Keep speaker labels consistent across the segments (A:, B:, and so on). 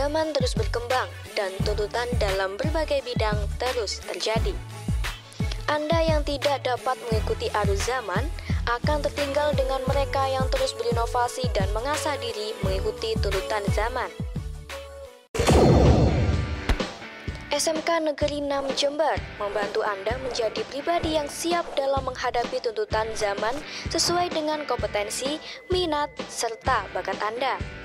A: Zaman terus berkembang dan tuntutan dalam berbagai bidang terus terjadi. Anda yang tidak dapat mengikuti arus zaman akan tertinggal dengan mereka yang terus berinovasi dan mengasah diri mengikuti tuntutan zaman. SMK Negeri 6 Jember membantu Anda menjadi pribadi yang siap dalam menghadapi tuntutan zaman sesuai dengan kompetensi, minat, serta bakat Anda.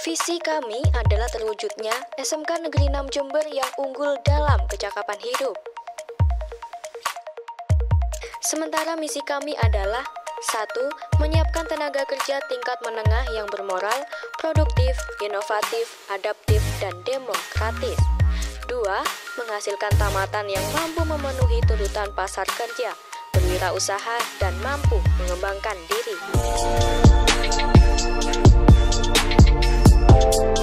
A: Visi kami adalah terwujudnya SMK Negeri 6 Jember yang unggul dalam kecakapan hidup. Sementara misi kami adalah satu, Menyiapkan tenaga kerja tingkat menengah yang bermoral, produktif, inovatif, adaptif, dan demokratis. Dua, Menghasilkan tamatan yang mampu memenuhi tuntutan pasar kerja, berwirausaha, dan mampu mengembangkan diri.
B: Negeri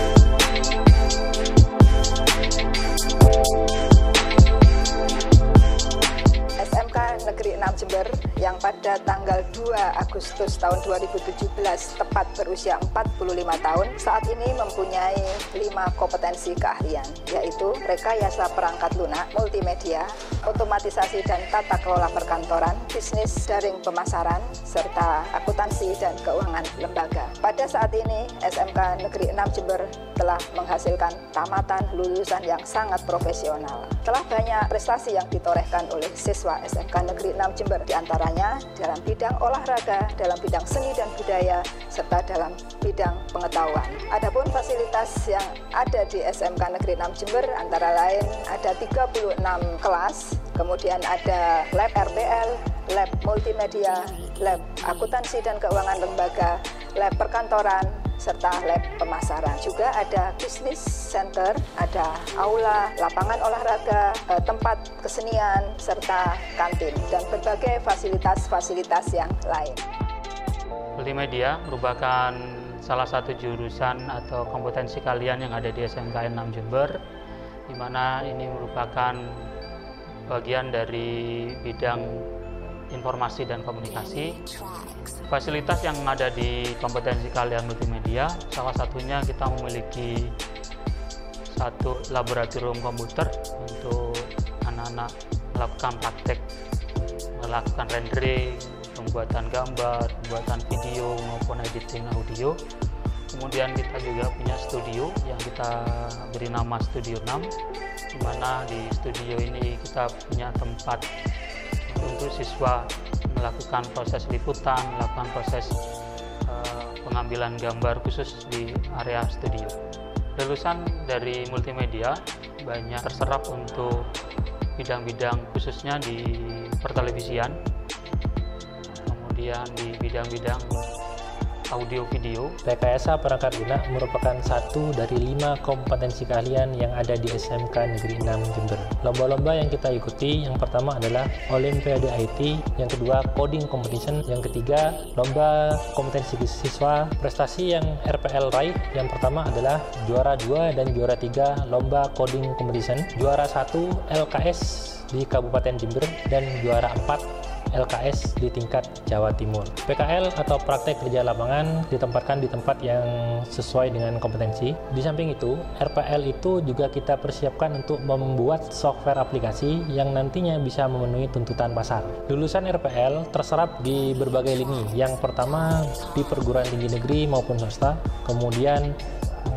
B: 2 Agustus tahun 2017 tepat berusia 45 tahun saat ini mempunyai 5 kompetensi keahlian yaitu rekayasa perangkat lunak, multimedia, otomatisasi dan tata kelola perkantoran, bisnis daring pemasaran, serta akuntansi dan keuangan lembaga. Pada saat ini SMK Negeri 6 Jember telah menghasilkan tamatan lulusan yang sangat profesional. Telah banyak prestasi yang ditorehkan oleh siswa SMK Negeri 6 Jember, di antaranya dalam bidang olahraga, dalam bidang seni dan budaya, serta dalam bidang pengetahuan. Adapun fasilitas yang ada di SMK Negeri 6 Jember antara lain ada 36 kelas, kemudian ada lab RBL, lab multimedia, lab akuntansi dan keuangan lembaga, lab perkantoran, serta lab pemasaran. Juga ada business center, ada aula, lapangan olahraga, eh, tempat kesenian, serta kantin, dan berbagai fasilitas-fasilitas yang lain.
C: Multimedia merupakan salah satu jurusan atau kompetensi kalian yang ada di SMKN 6 Jember, di mana ini merupakan bagian dari bidang informasi dan komunikasi. Fasilitas yang ada di kompetensi kalian multimedia, salah satunya kita memiliki satu laboratorium komputer untuk anak-anak melakukan praktek, melakukan rendering, pembuatan gambar, pembuatan video maupun editing audio. Kemudian kita juga punya studio yang kita beri nama Studio 6, di mana di studio ini kita punya tempat untuk siswa melakukan proses liputan, melakukan proses uh, pengambilan gambar khusus di area studio. Lulusan dari multimedia banyak terserap untuk bidang-bidang khususnya di pertelevisian, kemudian di bidang-bidang audio video.
D: Rekayasa perangkat lunak merupakan satu dari lima kompetensi keahlian yang ada di SMK Negeri 6 Jember. Lomba-lomba yang kita ikuti yang pertama adalah Olimpiade IT, yang kedua Coding Competition, yang ketiga Lomba Kompetensi Siswa. Prestasi yang RPL raih yang pertama adalah juara 2 dan juara 3 Lomba Coding Competition, juara 1 LKS di Kabupaten Jember dan juara 4 LKS di tingkat Jawa Timur. PKL atau praktek kerja lapangan ditempatkan di tempat yang sesuai dengan kompetensi. Di samping itu, RPL itu juga kita persiapkan untuk membuat software aplikasi yang nantinya bisa memenuhi tuntutan pasar. Lulusan RPL terserap di berbagai lini. Yang pertama di perguruan tinggi negeri maupun swasta, kemudian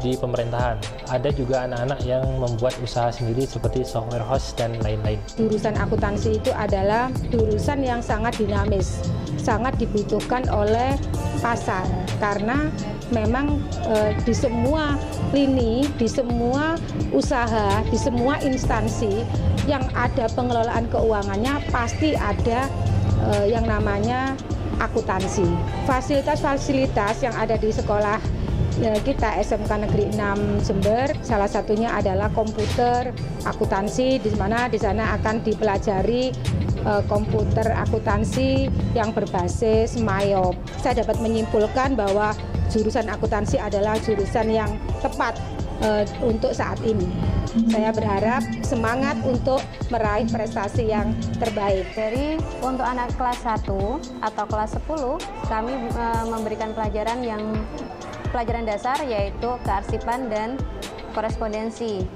D: di pemerintahan. Ada juga anak-anak yang membuat usaha sendiri seperti software host dan lain-lain.
E: Jurusan akuntansi itu adalah jurusan yang sangat dinamis, sangat dibutuhkan oleh pasar karena memang e, di semua lini, di semua usaha, di semua instansi yang ada pengelolaan keuangannya pasti ada e, yang namanya akuntansi. Fasilitas-fasilitas yang ada di sekolah kita SMK Negeri 6 Jember salah satunya adalah komputer akuntansi di mana di sana akan dipelajari uh, komputer akuntansi yang berbasis MAYOP. Saya dapat menyimpulkan bahwa jurusan akuntansi adalah jurusan yang tepat uh, untuk saat ini. Saya berharap semangat untuk meraih prestasi yang terbaik.
F: Dari untuk anak kelas 1 atau kelas 10, kami uh, memberikan pelajaran yang pelajaran dasar yaitu kearsipan dan korespondensi.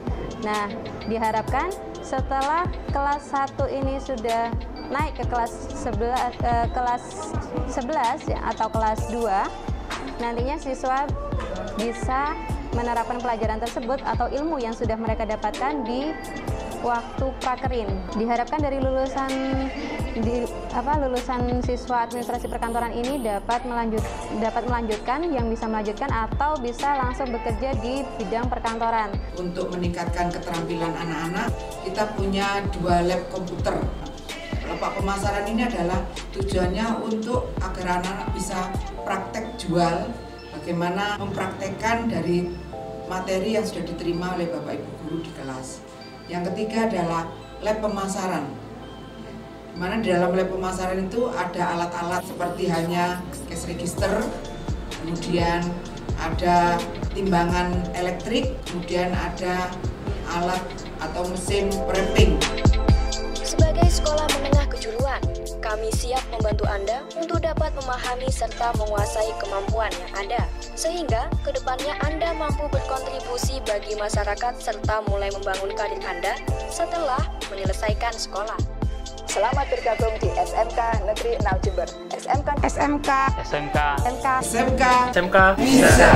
F: Nah, diharapkan setelah kelas 1 ini sudah naik ke kelas 11 ke kelas 11 ya, atau kelas 2 nantinya siswa bisa menerapkan pelajaran tersebut atau ilmu yang sudah mereka dapatkan di waktu prakerin. Diharapkan dari lulusan di apa lulusan siswa administrasi perkantoran ini dapat melanjut dapat melanjutkan yang bisa melanjutkan atau bisa langsung bekerja di bidang perkantoran.
G: Untuk meningkatkan keterampilan anak-anak, kita punya dua lab komputer. Lepak pemasaran ini adalah tujuannya untuk agar anak-anak bisa praktek jual bagaimana mempraktekkan dari materi yang sudah diterima oleh Bapak Ibu guru di kelas. Yang ketiga adalah lab pemasaran. Di mana di dalam lab pemasaran itu ada alat-alat seperti hanya cash register, kemudian ada timbangan elektrik, kemudian ada alat atau mesin prepping.
A: Sebagai sekolah menengah kejuruan, kami siap membantu Anda untuk dapat memahami serta menguasai kemampuan yang ada, sehingga ke depannya Anda mampu berkontribusi bagi masyarakat serta mulai membangun karir Anda setelah menyelesaikan sekolah.
B: Selamat bergabung di SMK Negeri 6 Jember. SMK
E: SMK
C: SMK
F: SMK
G: SMK
D: SMK
G: bisa.